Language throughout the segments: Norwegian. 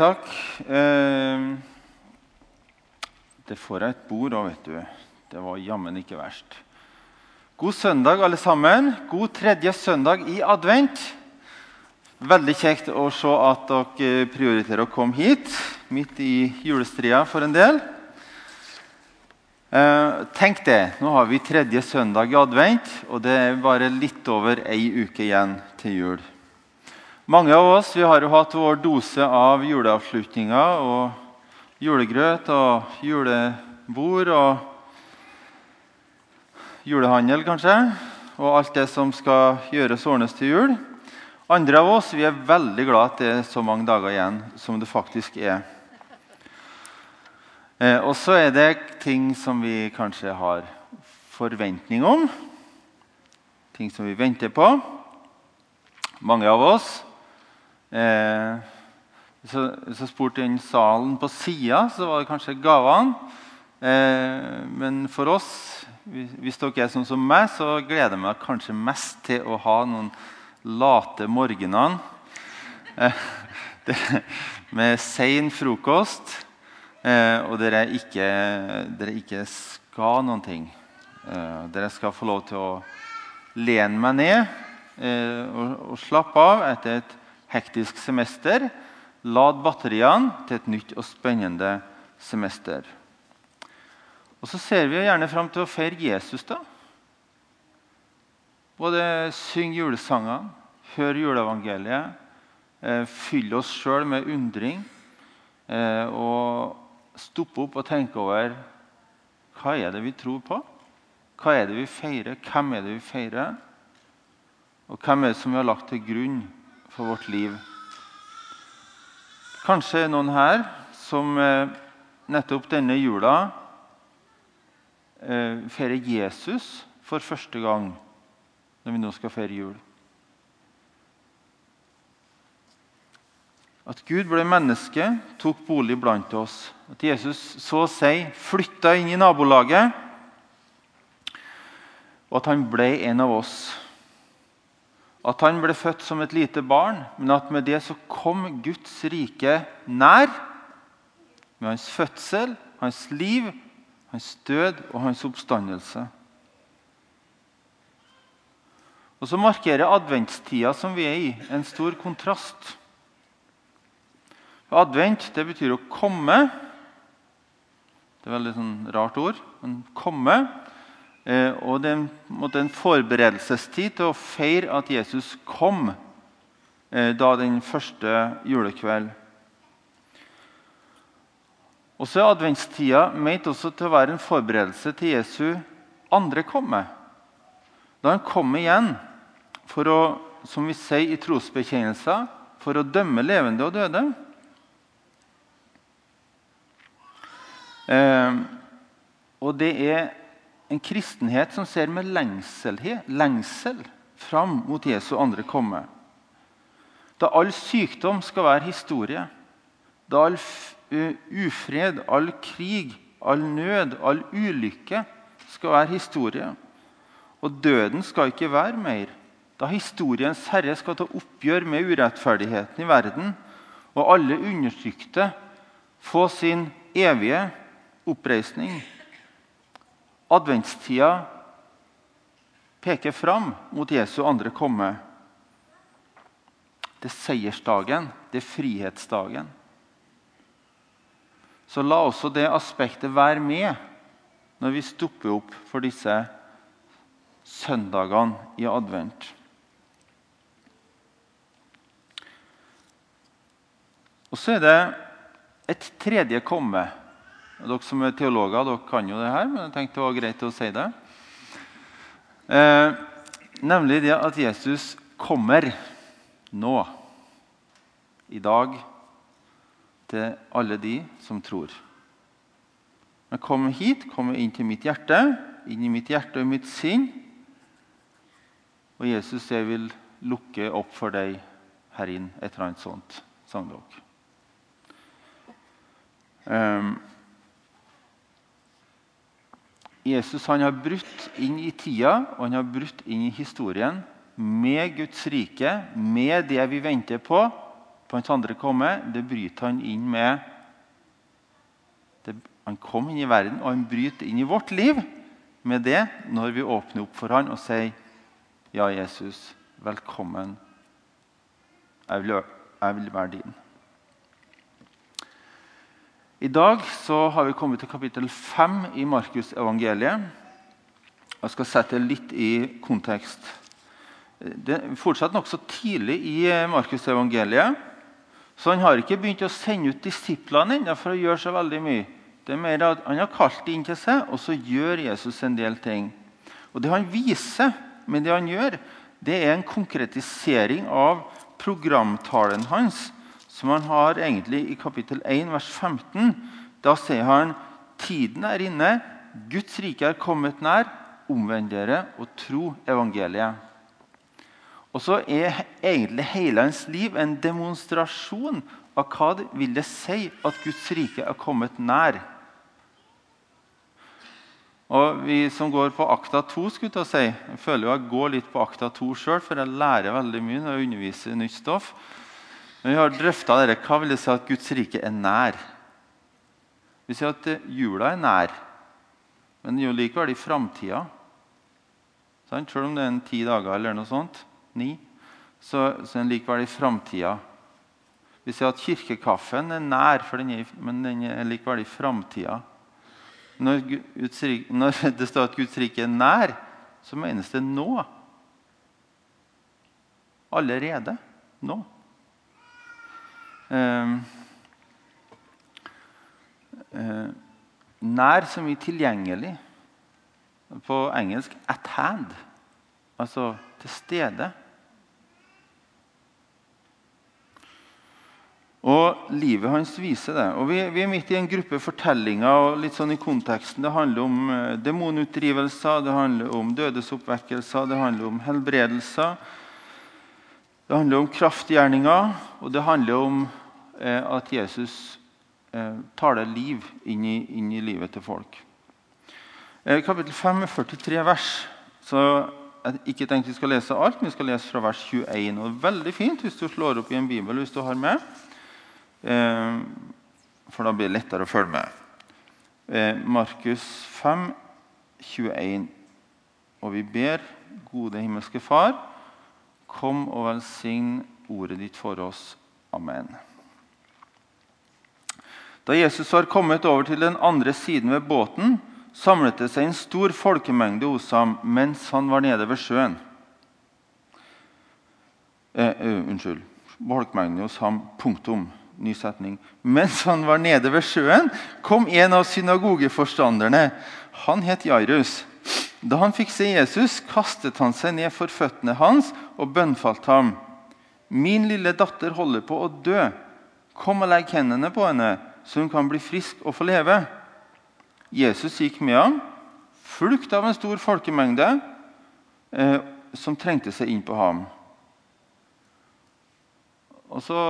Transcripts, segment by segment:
takk. Eh, det får jeg et bord òg, vet du. Det var jammen ikke verst. God søndag, alle sammen. God tredje søndag i advent. Veldig kjekt å se at dere prioriterer å komme hit midt i julestria for en del. Eh, tenk det, nå har vi tredje søndag i advent, og det er bare litt over ei uke igjen til jul. Mange av oss har jo hatt vår dose av juleavslutninger og julegrøt og julebord og julehandel, kanskje. Og alt det som skal gjøres ordnes til jul. Andre av oss vi er veldig glad at det er så mange dager igjen som det faktisk er. Eh, og så er det ting som vi kanskje har forventning om. Ting som vi venter på. Mange av oss. Eh, så, så spurte den salen på sida, så var det kanskje gavene. Eh, men for oss, hvis dere er sånn som meg, så gleder jeg meg kanskje mest til å ha noen late morgener eh, med sein frokost eh, og dere ikke, dere ikke skal noen ting. Eh, dere skal få lov til å lene meg ned eh, og, og, slappe av etter et hektisk semester. Lad batteriene til et nytt og spennende semester. Og så ser vi gjerne fram til å feire Jesus. da. Både synge julesangene, høre juleevangeliet, fyll fylle oss sjøl med undring. Eh, og stoppe opp og tenke over hva er det vi tror på? Hva er det vi feirer? Hvem er det vi feirer? Og hvem er det som vi har lagt til grunn for vårt liv? Kanskje noen her som eh, nettopp denne jula eh, feirer Jesus for første gang når vi nå skal feire jul. At Gud ble menneske, tok bolig blant oss. At Jesus så å si flytta inn i nabolaget, og at han ble en av oss. At han ble født som et lite barn, men at med det så kom Guds rike nær. Med hans fødsel, hans liv, hans død og hans oppstandelse. Og Så markerer adventstida som vi er i, en stor kontrast. Advent det betyr å komme. Det er et veldig sånn rart ord. Men komme. Eh, og det er en forberedelsestid til å feire at Jesus kom eh, da den første julekveld. Og så er adventstida ment også til å være en forberedelse til Jesu andre komme. Da han kommer igjen for å, som vi sier i trosbekjennelser, for å dømme levende og døde. Eh, og det er en kristenhet som ser med lengsel, lengsel fram mot Jesu andre komme. Da all sykdom skal være historie, da all ufred, all krig, all nød, all ulykke skal være historie, og døden skal ikke være mer, da historiens herre skal ta oppgjør med urettferdigheten i verden, og alle undertrykte få sin evige oppreisning. Adventstida peker fram mot Jesu andre komme. Det er seiersdagen, det er frihetsdagen. Så la også det aspektet være med når vi stopper opp for disse søndagene i advent. Og så er det et tredje komme dere som er teologer, dere kan jo det her, men jeg tenkte det var greit å si det. Eh, nemlig det at Jesus kommer nå, i dag, til alle de som tror. Han kommer hit, kommer inn til mitt hjerte, inn i mitt hjerte og mitt sinn. Og Jesus, jeg vil lukke opp for deg her inn, et eller annet sånt, sang dere. Um, Jesus har brutt inn i tida og han har brutt inn i historien med Guds rike, med det vi venter på, på hans andre komme, det bryter han inn med det, Han kom inn i verden, og han bryter inn i vårt liv med det når vi åpner opp for han og sier Ja, Jesus, velkommen. Jeg vil, jeg vil være din. I dag har vi kommet til kapittel 5 i Markus-evangeliet. Jeg skal sette det litt i kontekst. Det er fortsatt nokså tidlig i Markus-evangeliet. Så han har ikke begynt å sende ut disiplene ennå for å gjøre så veldig mye. Det er mer at Han har kalt dem inn til seg, og så gjør Jesus en del ting. Og Det han viser med det han gjør, det er en konkretisering av programtalen hans som han har egentlig i kapittel 1, vers 15. Da sier han tiden er inne, Guds rike er kommet nær. Omvend dere og tro evangeliet. Og så er egentlig hele hans liv en demonstrasjon av hva det vil det si at Guds rike er kommet nær. Og Vi som går på akta 2, skulle jeg si, jeg føler jo jeg går litt på akta 2 sjøl, for jeg lærer veldig mye når jeg underviser nytt stoff. Men vi har drøfta dette. Hva vil det si at Guds rike er nær? Vi sier at eh, jula er nær, men den er jo likevel i framtida. Selv om det er en ti dager eller noe sånt, ni, så, så er den likevel i framtida. Vi sier at kirkekaffen er nær, den er, men den er likevel i framtida. Når, når det står at Guds rike er nær, så menes det nå. Allerede nå. Eh, eh, nær som i tilgjengelig. På engelsk 'at hand', altså til stede. Og livet hans viser det. Og vi, vi, er midt i en gruppe fortellinger og litt sånn i konteksten. Det handler om eh, demonutdrivelser, det handler om dødesoppvekkelser, det handler om helbredelser. Det handler om kraftgjerninger, og det handler om at Jesus eh, taler liv inn i, inn i livet til folk. Eh, kapittel 5 er 43 vers. Så jeg ikke tenkt vi skal lese alt, men vi skal lese fra vers 21. Og det er veldig fint hvis du slår opp i en bibel hvis du har med. For da blir det lettere å følge med. Markus 5, 21. Og vi ber, gode himmelske Far, kom og velsign ordet ditt for oss. Amen. Da Jesus var kommet over til den andre siden ved båten, samlet det seg en stor folkemengde hos ham mens han var nede ved sjøen. Eh, uh, unnskyld. Folkemengden hos ham. Punktum. Ny setning. Mens han var nede ved sjøen, kom en av synagogeforstanderne. Han het Jairus. Da han fikk se Jesus, kastet han seg ned for føttene hans og bønnfalt ham. Min lille datter holder på å dø. Kom og legg hendene på henne så hun kan bli frisk og få leve. Jesus gikk med ham, fulgt av en stor folkemengde eh, som trengte seg inn på ham. Og så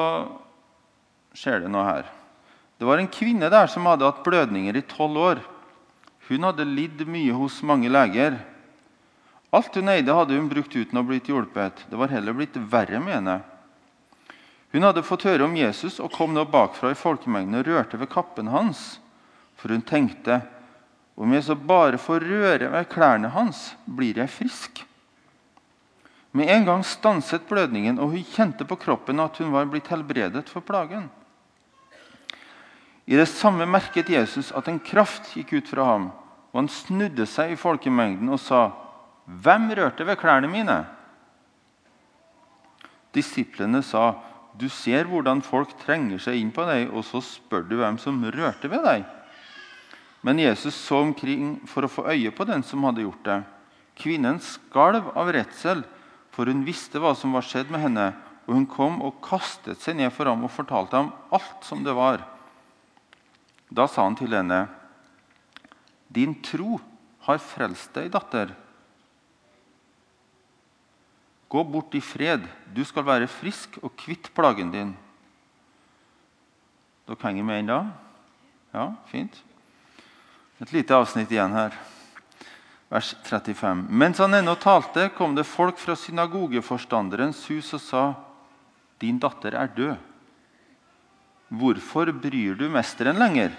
skjer det noe her. Det var en kvinne der som hadde hatt blødninger i tolv år. Hun hadde lidd mye hos mange leger. Alt hun eide, hadde hun brukt uten å blitt hjulpet. Det var heller blitt verre med henne. Hun hadde fått høre om Jesus og kom nå bakfra i folkemengden og rørte ved kappen hans. For hun tenkte om jeg så bare får røre ved klærne hans, blir jeg frisk. Med en gang stanset blødningen, og hun kjente på kroppen at hun var blitt helbredet for plagen. I det samme merket Jesus at en kraft gikk ut fra ham, og han snudde seg i folkemengden og sa, 'Hvem rørte ved klærne mine?' Disiplene sa, du ser hvordan folk trenger seg inn på deg, og så spør du hvem som rørte ved deg. Men Jesus så omkring for å få øye på den som hadde gjort det. Kvinnen skalv av redsel, for hun visste hva som var skjedd med henne. Og hun kom og kastet seg ned for ham og fortalte ham alt som det var. Da sa han til henne, 'Din tro har frelst deg, datter.' Gå bort i fred. Du skal være frisk og kvitt plagen din. Dere henger med ennå? Ja, fint. Et lite avsnitt igjen her. Vers 35. Mens han ennå talte, kom det folk fra synagogeforstanderens hus og sa, 'Din datter er død. 'Hvorfor bryr du mesteren lenger?'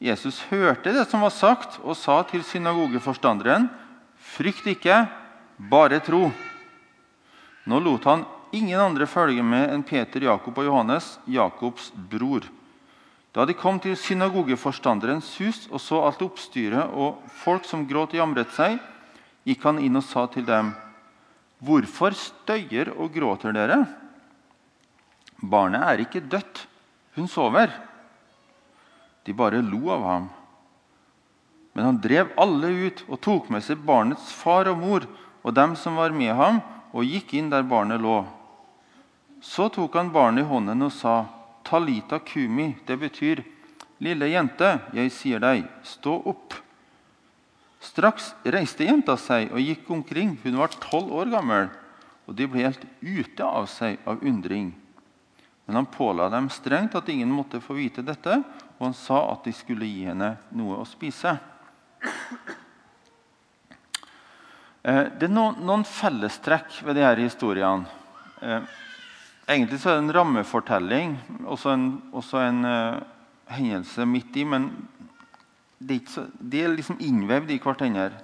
Jesus hørte det som var sagt, og sa til synagogeforstanderen, 'Frykt ikke, bare tro.' Nå lot han ingen andre følge med enn Peter, Jakob og Johannes, Jakobs bror. Da de kom til synagogeforstanderens hus og så alt oppstyret og folk som gråt og jamret seg, gikk han inn og sa til dem, 'Hvorfor støyer og gråter dere?' Barnet er ikke dødt, hun sover. De bare lo av ham. Men han drev alle ut og tok med seg barnets far og mor og dem som var med ham, og gikk inn der barnet lå. Så tok han barnet i hånden og sa, 'Talita kumi', det betyr, 'Lille jente, jeg sier deg, stå opp'. Straks reiste jenta seg og gikk omkring. Hun var tolv år gammel, og de ble helt ute av seg av undring. Men han påla dem strengt at ingen måtte få vite dette, og han sa at de skulle gi henne noe å spise. Eh, det er noen, fellestrekk ved disse historiene. Eh, egentlig så er det en rammefortelling, også en, også en uh, hendelse midt i. Men de er, er liksom innvevd i hverandre.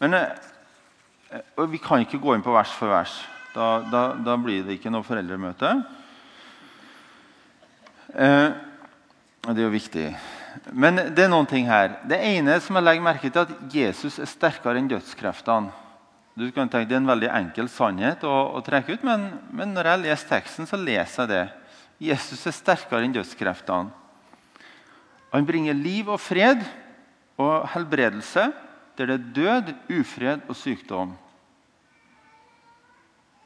Men uh, Vi kan ikke gå inn på vers for vers. Da, da, da blir det ikke noe foreldremøte. Uh, det er jo viktig. Men det er noen ting her. Det ene som jeg legger merke til, at Jesus er sterkere enn dødskreftene. Du kan tenke Det er en veldig enkel sannhet å, å trekke ut, men, men, når jeg leser teksten, så leser jeg det. Jesus er sterkere enn dødskreftene. Han bringer liv og fred og helbredelse der det er død, ufred og sykdom.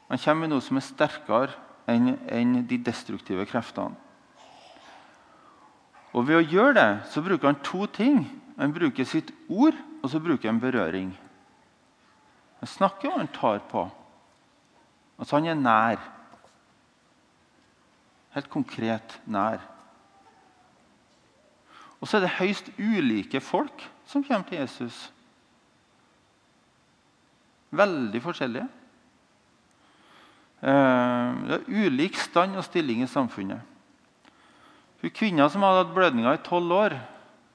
Han kommer med noe som er sterkere enn, enn de destruktive kreftene. Og Ved å gjøre det så bruker han to ting. Han bruker sitt ord, og så bruker han berøring. Han snakker og han tar på. Altså han er nær. Helt konkret nær. Og så er det høyst ulike folk som kommer til Jesus. Veldig forskjellige. Eh, det er ulik stand og stilling i samfunnet. Hun Kvinna som hadde hatt blødninger i tolv år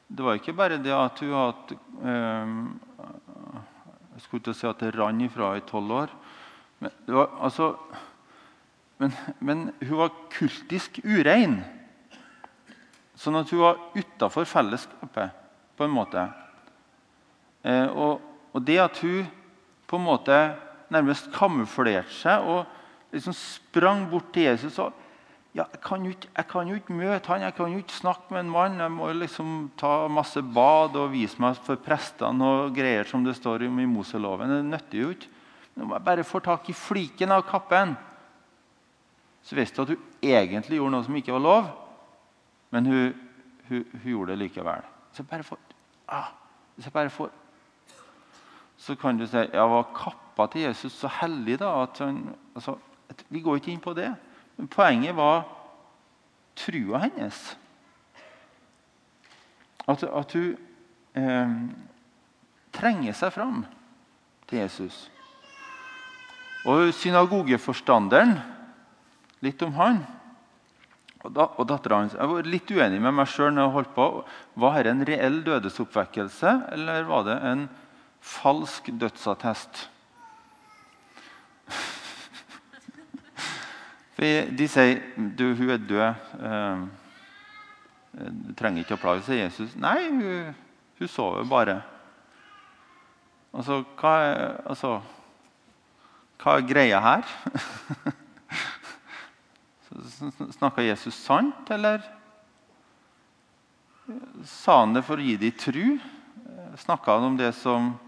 Det var ikke bare det at hun hadde eh, Jeg skulle ikke si at det rant ifra i tolv år. Men, var, altså, men, men, hun var kultisk urein. Sånn at hun var utafor fellesskapet, på en måte. Eh, og, og, det at hun på en måte nærmest kamuflerte seg og liksom sprang bort til Jesus og ja, jeg, kan ikke, jeg, kan jo ikke, møte han, jeg kan jo ikke snakke med en mann. Jeg må liksom ta masse bad og vise meg for prestene og greier som det står om i Moseloven. Det nytter jo ikke. Nå må jeg bare få tak i fliken av kappen. Så visste hun at hun egentlig gjorde noe som ikke var lov, men hun, hun, hun gjorde det likevel. Så bare får, ah, så bare får Så kan du si ja, var kappa til Jesus så hellig, da? at han, altså, Vi går ikke inn på det. Men poenget var trua hennes. At, at hun eh, trenger seg fram til Jesus. Og synagogeforstanderen Litt om han og, da, dattera hans. Jeg var litt uenig med meg sjøl. Var dette en reell dødesoppvekkelse, eller var det en falsk dødsattest? De sier du, hun er død. Eh, du trenger ikke å plage, seg.' Jesus. Nei, hun, hun sover bare. Altså hva, er, altså, hva er greia her? Snakka Jesus sant, eller sa han det for å gi dem tru? Snakka han om det som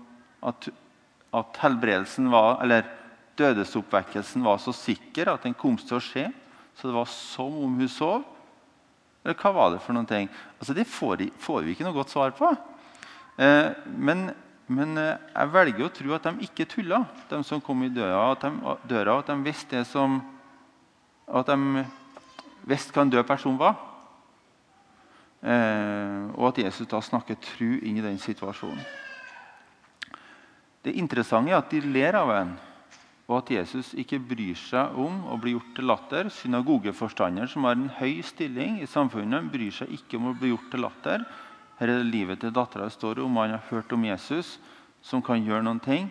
at, at helbredelsen var Eller dødesoppvekkelsen var så sikker at den kom til å skje. Så det var som om hun sov. Eller hva var det for noen ting? Altså, det får, får vi ikke noe godt svar på. Eh, men, men eh, jeg velger å tro at de ikke tulla, de som kom i døra. At de, døra, at de visste det som At de visste hva en død person var. Eh, og at Jesus da snakker tru inn i den situasjonen. Det interessante er at de ler av en. Og at Jesus ikke bryr seg om å bli gjort til latter. Synagogeforstanderen, som har en høy stilling i samfunnet, bryr seg ikke om å bli gjort til latter. Her er det livet til dattera det står om. Han har hørt om Jesus, som kan gjøre noen ting,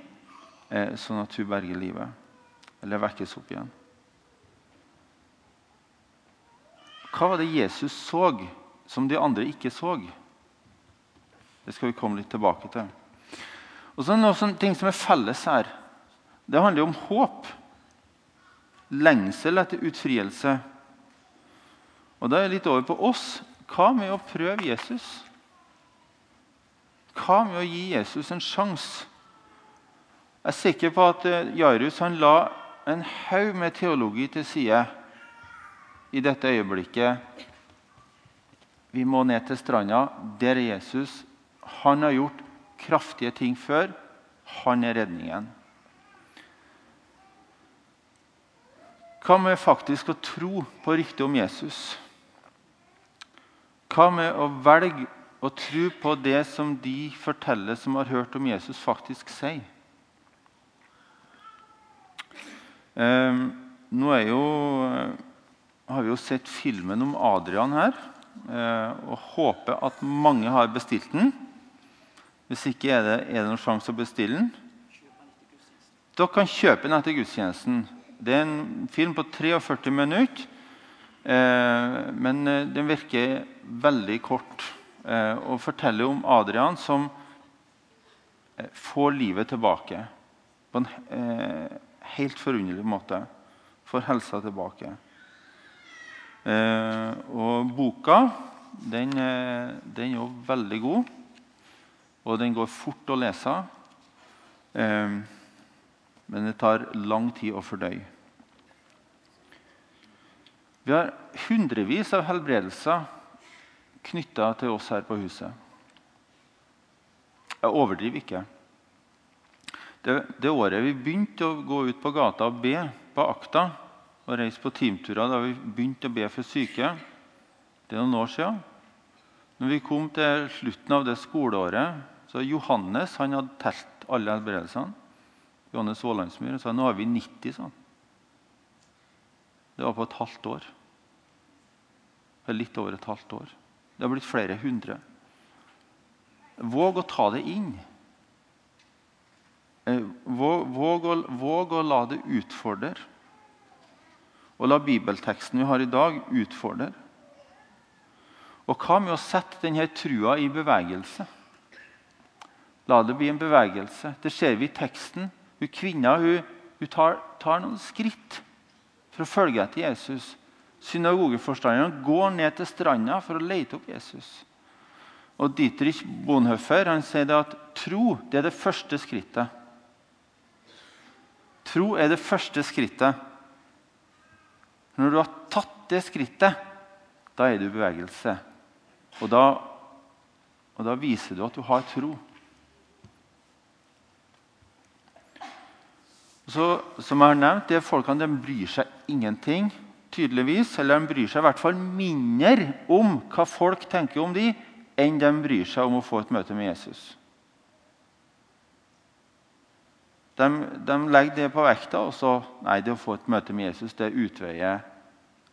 eh, sånn at hun berger livet. Eller vekkes opp igjen. Hva var det Jesus så som de andre ikke så? Det skal vi komme litt tilbake til. Og så er det noen ting som er felles her. Det handler om håp. Lengsel etter utfrielse. Og Da er det litt over på oss. Hva med å prøve Jesus? Hva med å gi Jesus en sjanse? Jeg er sikker på at eh, Jairus han la en haug med teologi til side i dette øyeblikket. Vi må ned til stranda. Der er Jesus. Han har gjort kraftige ting før. Han er redningen. Hva med faktisk å tro på riktig om Jesus? Hva med å velge å tro på det som de forteller som har hørt om Jesus, faktisk sier? Eh, nå jo, har vi jo sett filmen om Adrian her eh, og håper at mange har bestilt den. Hvis ikke er det, er det noen sjanse å bestille den. Dere kan kjøpe den etter gudstjenesten. Det er en film på 43 minutter. Eh, men eh, den virker veldig kort eh, og forteller om Adrian som får livet tilbake på en helt forunderlig måte. Får helsa tilbake. Og boka den, den er jo veldig god, og den går fort å lese. Men det tar lang tid å fordøye. Vi har hundrevis av helbredelser knytta til oss her på huset. Jeg overdriver ikke. Det, det, året vi begynte å gå ut på gata og be på akta og reise på teamturer, da vi begynte å be for syke Det er noen år siden. Når vi kom til slutten av det skoleåret, så Johannes han hadde telt alle helbredelsene. Johannes Vålandsmyr sa nå har vi 90 sånn. Det var på et halvt år. Litt over et halvt år. Det har blitt flere hundre. Våg å ta det inn. Eh, våg, våg, våg å la det utfordre. Og la bibelteksten vi har i dag, utfordre. Og hva med å sette denne trua i bevegelse? La det bli en bevegelse. Det ser vi i teksten. Hun Kvinna hun, hun tar, tar, noen skritt for å følge etter Jesus. Synagogeforstanderen går ned til stranda for å lete opp Jesus. Og Dietrich Bonhoeffer han sier at tro det er det første skrittet. Tro er det første skrittet. Når du har tatt det skrittet, da er du i bevegelse. Og da, og da viser du at du har tro. Så, som jeg har nevnt, de folkene de bryr seg ingenting, tydeligvis. Eller de bryr seg i hvert fall mindre om hva folk tenker om de, enn de bryr seg om å få et møte med Jesus. De, de legger det på vekta, og så Nei, det å få et møte med Jesus det utveier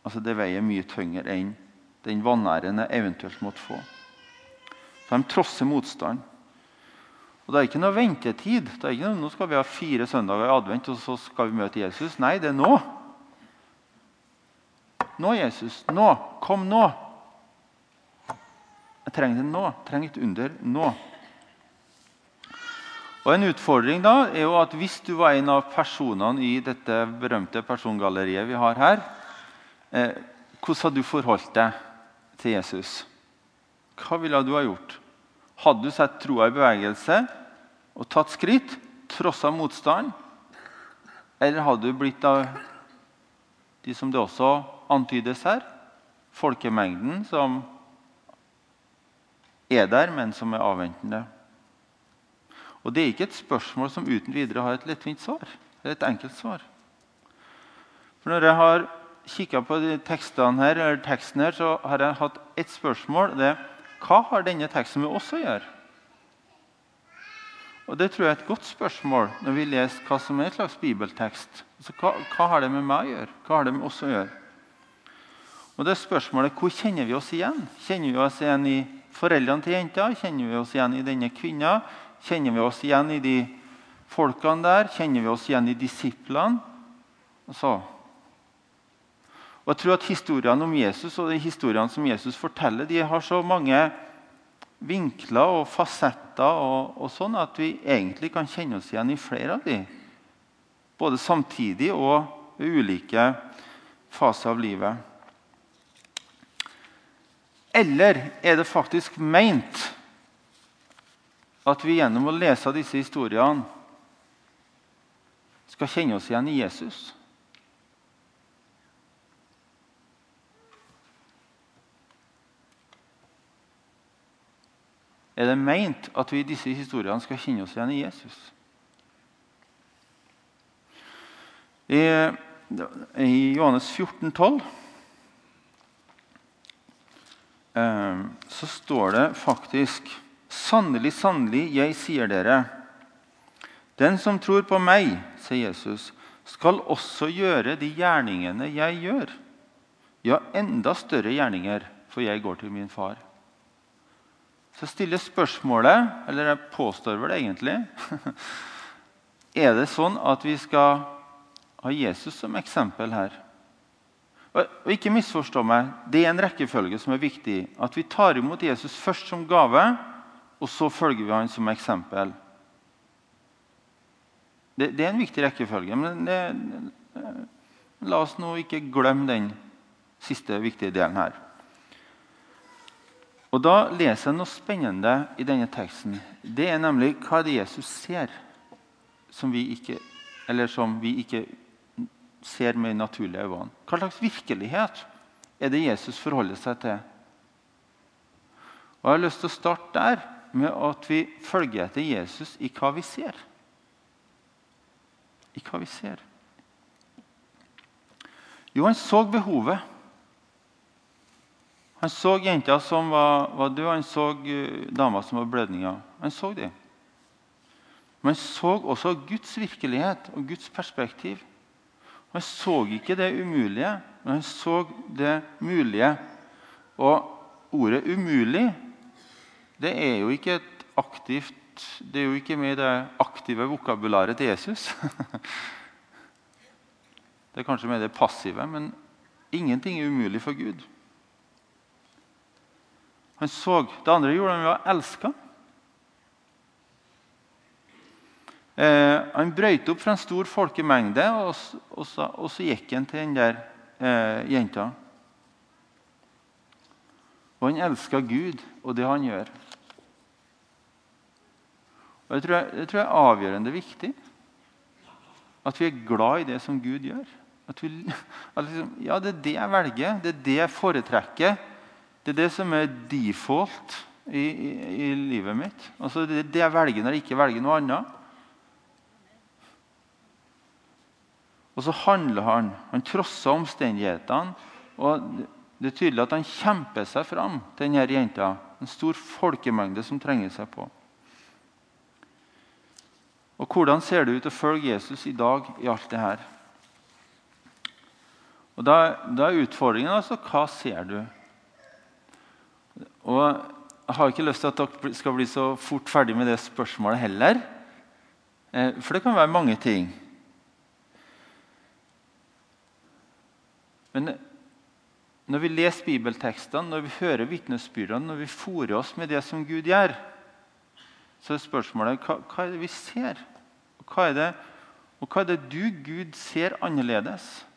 altså det veier mye tyngre enn den vanæren eventuelt måtte få. Så de trosser motstand. Og Det er ikke noe ventetid. Det er ikke noe, nå skal vi ha fire søndager i advent, og så skal vi møte Jesus. Nei, det er nå. Nå, Jesus. Nå. Kom nå. Jeg trenger det nå. Jeg trenger et under nå. Og En utfordring da er jo at hvis du var en av personene i dette berømte persongalleriet vi har her, eh, hvordan hadde du forholdt deg til Jesus? Hva ville du ha gjort? Hadde du sett troa i bevegelse og tatt skritt, trossa motstand? Eller hadde du blitt av de som det også antydes her, folkemengden som er der, men som er avventende? Og Det er ikke et spørsmål som uten videre har et lettvint svar. Det er et enkelt svar. For Når jeg har kikka på de tekstene her, eller teksten her, så har jeg hatt ett spørsmål. det er hva har denne teksten med oss å gjøre? Og Det tror jeg er et godt spørsmål når vi leser hva som er en slags bibeltekst. Altså, hva, hva, har det med meg å gjøre? Hva har det med oss å gjøre? Og det er spørsmålet Hvor kjenner vi oss igjen? Kjenner vi oss igjen i foreldrene til jenta? Kjenner vi oss igjen i denne kvinna? Kjenner vi oss igjen i de folkene der? Kjenner vi oss igjen i disiplene? Altså, og jeg tror at Historiene om Jesus og de historiene som Jesus forteller, de har så mange vinkler og fasetter og, og sånn at vi egentlig kan kjenne oss igjen i flere av de. Både samtidig og ved ulike faser av livet. Eller er det faktisk meint at vi gjennom å lese disse historiene skal kjenne oss igjen i Jesus? Er det meint at vi i disse historiene skal kjenne oss igjen i Jesus. I, i Johannes 14, 12, eh, så står det faktisk Sannelig, sannelig, jeg sier dere Den som tror på meg, sier Jesus, skal også gjøre de gjerningene jeg gjør. Ja, enda større gjerninger, for jeg går til min far. Så stiller spørsmålet, eller jeg påstår vel egentlig Er det sånn at vi skal ha Jesus som eksempel her? Og ikke misforstå meg, Det er en rekkefølge som er viktig. At vi tar imot Jesus først som gave, og så følger vi han som eksempel. Det, det er en viktig rekkefølge. Men det, la oss nå ikke glemme den siste viktige delen her. Og Da leser jeg noe spennende i denne teksten. Det er nemlig hva det Jesus ser, som vi ikke, eller som vi ikke ser med naturlige øyne. Hva slags virkelighet er det Jesus forholder seg til? Og Jeg har lyst til å starte der, med at vi følger etter Jesus i hva vi ser. I hva vi ser. Jo, han så behovet. Han så jenta som var, var død, han så uh, dama som var blødninger. Han så dem. Men han så også Guds virkelighet og Guds perspektiv. Han så ikke det umulige, men han så det mulige. Og ordet 'umulig' det er jo ikke et aktivt det er jo ikke med i det aktive vokabularet til Jesus. det er kanskje med det passive, men ingenting er umulig for Gud. Han så. Det andre gjorde han ved å elske. Eh, han brøyt opp fra en stor folkemengde, og, og, så, og så, gikk han til den der eh, jenta. Og han elska Gud og det han gjør. Og Det tror jeg, det tror er avgjørende viktig. At vi er glad i det som Gud gjør. At vi, at liksom, ja, det er det jeg velger, det er det jeg foretrekker. Det er det som er default i, i, i livet mitt. Altså det, det jeg velger når jeg ikke velger noe annet. Og så handler han. Han trosser omstendighetene. og Det er tydelig at han kjemper seg fram til denne jenta. En stor folkemengde som trenger seg på. Og Hvordan ser det ut å følge Jesus i dag i alt det her? Og Da, da er utfordringen altså hva ser du? Og Jeg har ikke lyst til at dere skal bli så fort ferdig med det spørsmålet heller. Eh, for det kan være mange ting. Men når vi leser bibeltekstene, når vi hører vitnesbyrdene, når vi fôrer oss med det som Gud gjør, så er spørsmålet hva, hva er det vi ser? Og hva, er det, og hva er det du, Gud, ser annerledes?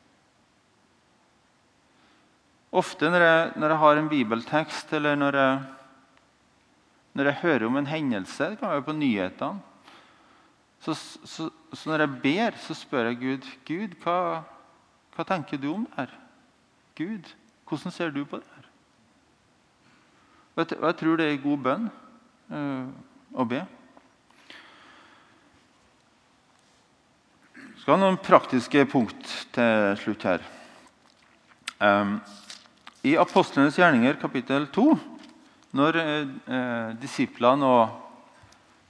Ofte når jeg, når jeg, har en bibeltekst, eller når jeg, når jeg hører om en hendelse Det kan være på nyhetene. Så, så, så, når jeg ber, så spør jeg Gud Gud, hva, hva tenker du om det her? Gud, hvordan ser du på det her? Og jeg, tror det er god bønn uh, å be. Jeg skal ha noen praktiske punkt til slutt her. Um, i Apostlenes gjerninger kapittel 2, når eh, disiplene og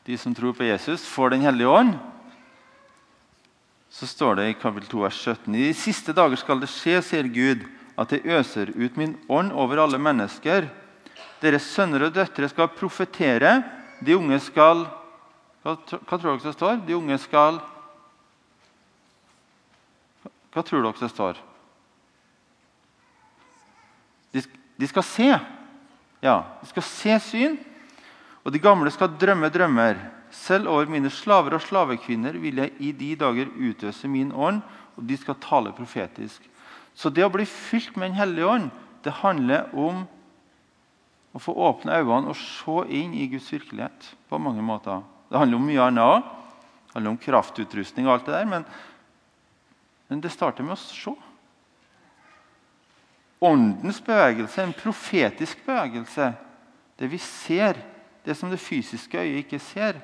de som tror på Jesus, får Den hellige ånd, så står det i kapittel 2, vers 17.: I de siste dager skal det skje, sier Gud, at jeg øser ut min ånd over alle mennesker. Deres sønner og døtre skal profetere. De unge skal hva tror dere det står? De unge skal Hva tror dere det står? De, de skal se. Ja, de skal se syn. Og de gamle skal drømme drømmer. Selv over mine slaver og slavekvinner vil jeg i de dager utøse min ånd, og de skal tale profetisk. Så det å bli fylt med Den hellige ånd det handler om å få åpne øynene og se inn i Guds virkelighet på mange måter. Det handler om mye annet òg. Det handler om kraftutrustning og alt det der. Men, men det starter med å se. Åndens bevegelse, en profetisk bevegelse, det vi ser, det som det fysiske øyet ikke ser.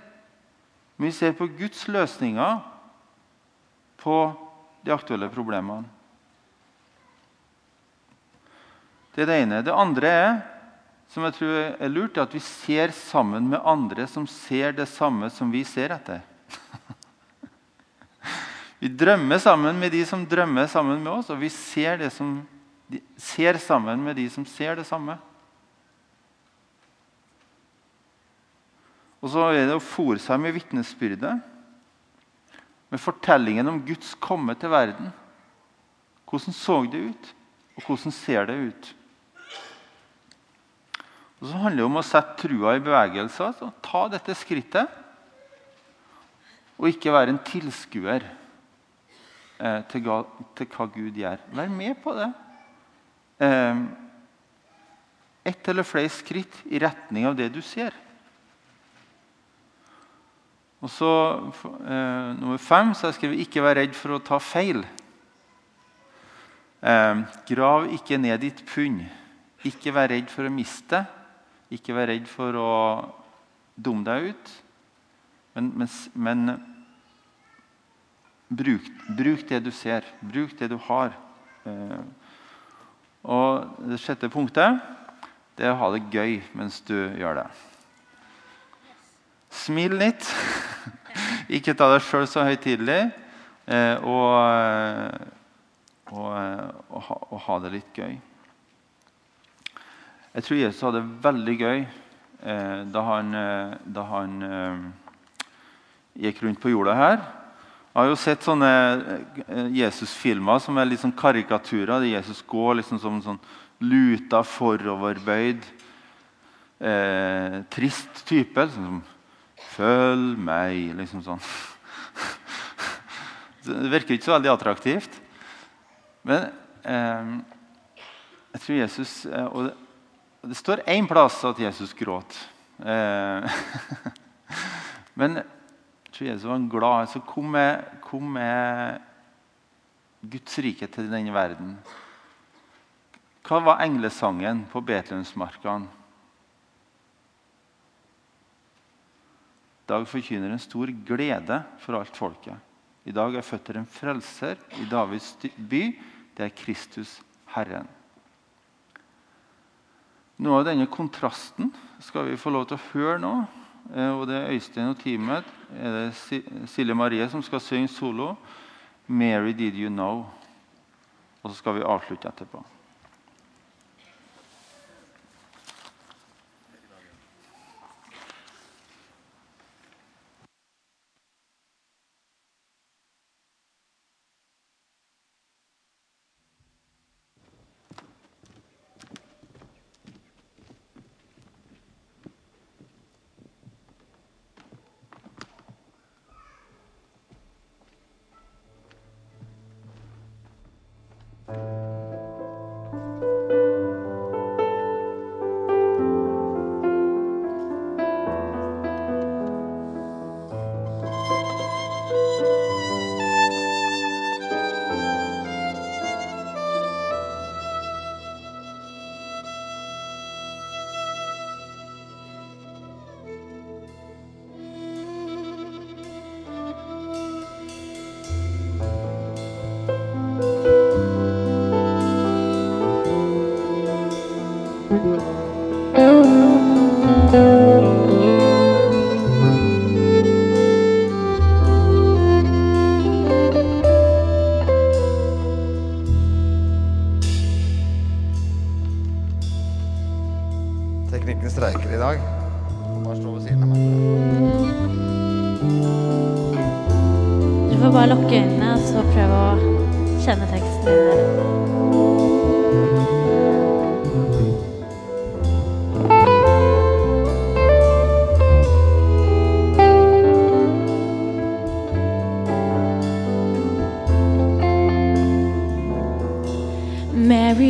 Men vi ser på Guds løsninger på de aktuelle problemene. Det er det ene. Det andre er som jeg tror er lurt, er at vi ser sammen med andre som ser det samme som vi ser etter. vi drømmer sammen med de som drømmer sammen med oss, og vi ser, det som, ser sammen med de som ser det samme. Og så er det å fòre seg med vitnesbyrdet, med fortellingen om Guds komme til verden. Hvordan så det ut, og hvordan ser det ut? Og Så handler det om å sette trua i bevegelse. Altså. Ta dette skrittet. Og ikke være en tilskuer eh, til, til, hva Gud gjør. Vær med på det. Eh, ett eller flere skritt i retning av det du ser. Og så eh, Nummer fem så jeg skrevet 'ikke vær redd for å ta feil'. Eh, grav ikke ned ditt pund. Ikke vær redd for å miste. Ikke vær redd for å dumme deg ut. Men, men, men bruk, bruk, det du ser. Bruk det du har. Eh, og det sjette punktet det er å ha det gøy mens du gjør det. Smil litt. Ikke ta deg sjøl så høytidelig. Eh, og, og, og, ha, og ha det litt gøy. Jeg tror Jesus hadde det veldig gøy eh, da han, eh, da han eh, gikk rundt på jorda her. Jeg har jo sett sånne eh, Jesus-filmer som er litt sånn karikaturer. Der Jesus går liksom som sånn luta, foroverbøyd, eh, trist type. Liksom, 'Følg meg', liksom sånn. Det virker ikke så veldig attraktivt. Men eh, jeg tror Jesus og det står én plass at Jesus gråt. Eh, men tror Jesus var glad. Så kom med, kom med Guds rike til denne verden. Hva var englesangen på Betlehemsmarkene? I dag forkynner en stor glede for alt folket. I dag er føtter en frelser i Davids by. Det er Kristus Herren. Noe av denne kontrasten skal vi få lov til å høre nå. Eh, og det er Øystein og teamet. Er det Silje Marie som skal synge solo. 'Mary Did You Know'. Og så skal vi avslutte etterpå.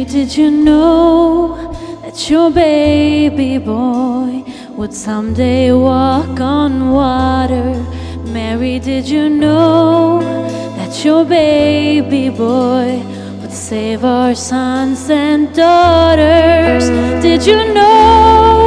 Did you know that your baby boy would someday walk on water? Mary, did you know that your baby boy would save our sons and daughters? Did you know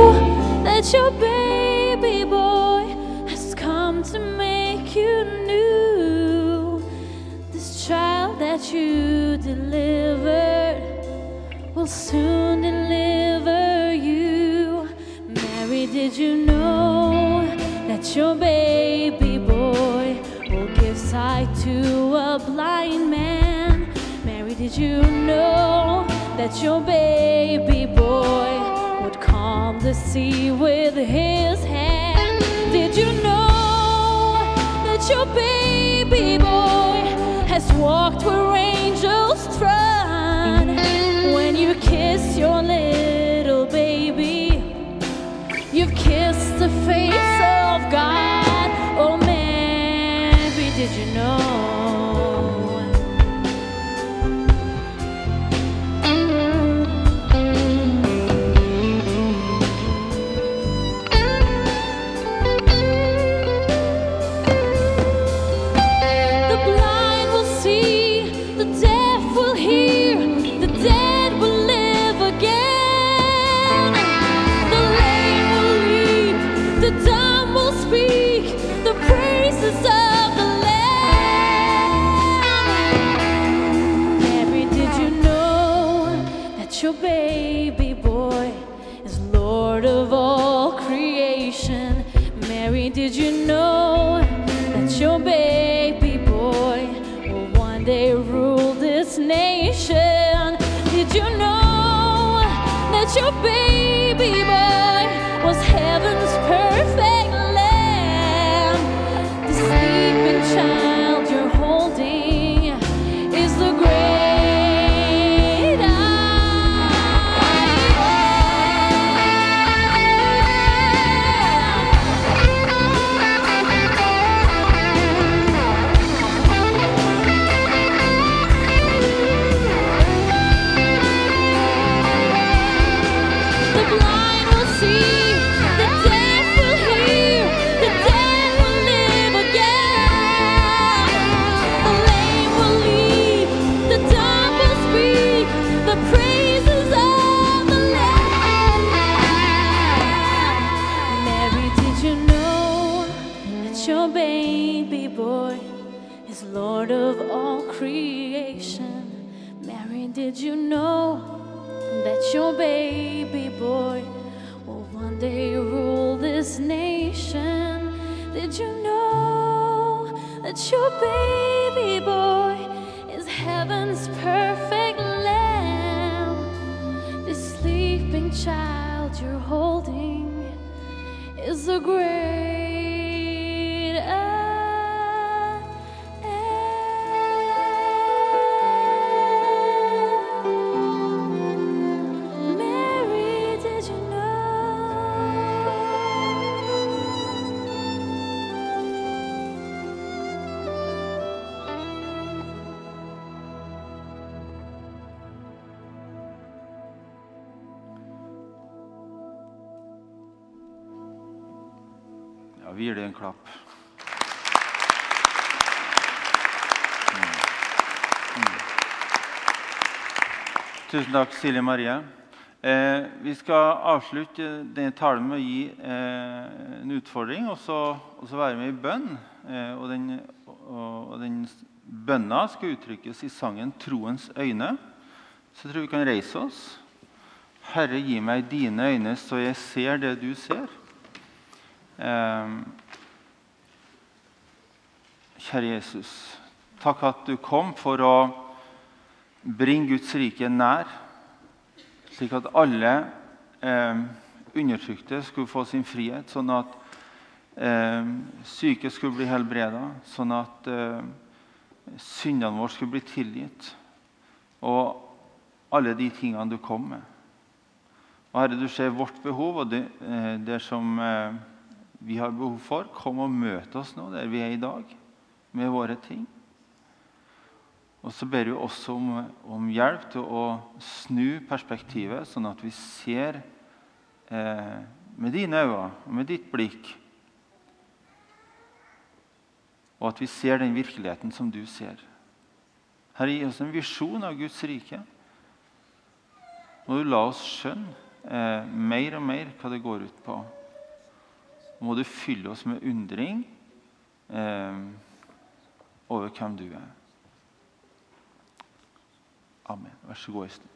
you know that your baby boy would calm the sea with his hand? Did you know that your baby boy has walked where angels trod? When you kiss your little baby, you've kissed the face of God. Oh, Mary, did you know? Child you're holding is a great klapp. Mm. Mm. Tusen takk, Silje Marie. Eh, vi skal avslutte denne talen med å gi eh, en utfordring og så, og så være med i bønn. Eh, og, den, og, og den bønna skal uttrykkes i sangen 'Troens øyne'. Så jeg tror vi kan reise oss. Herre, gi meg dine øyne, så jeg ser det du ser. Eh, kjære Jesus, takk at du kom for å bringe Guds rike nær, slik at alle eh, undertrykte skulle få sin frihet, sånn at eh, syke skulle bli helbreda, sånn at eh, syndene våre skulle bli tilgitt. Og alle de tingene du kom med. Og Herre, du ser vårt behov og det, eh, det som eh, vi har behov for. Kom og møt oss nå der vi er i dag, med våre ting. Og så ber vi også om, om hjelp til å snu perspektivet, sånn at vi ser eh, med dine øyne og med ditt blikk. Og at vi ser den virkeligheten som du ser. Herre, gi oss en visjon av Guds rike. Må du la oss skjønne eh, mer og mer hva det går ut på. Må du fylle oss med undring eh, over hvem du er. Amen. Vær så god, Øystein.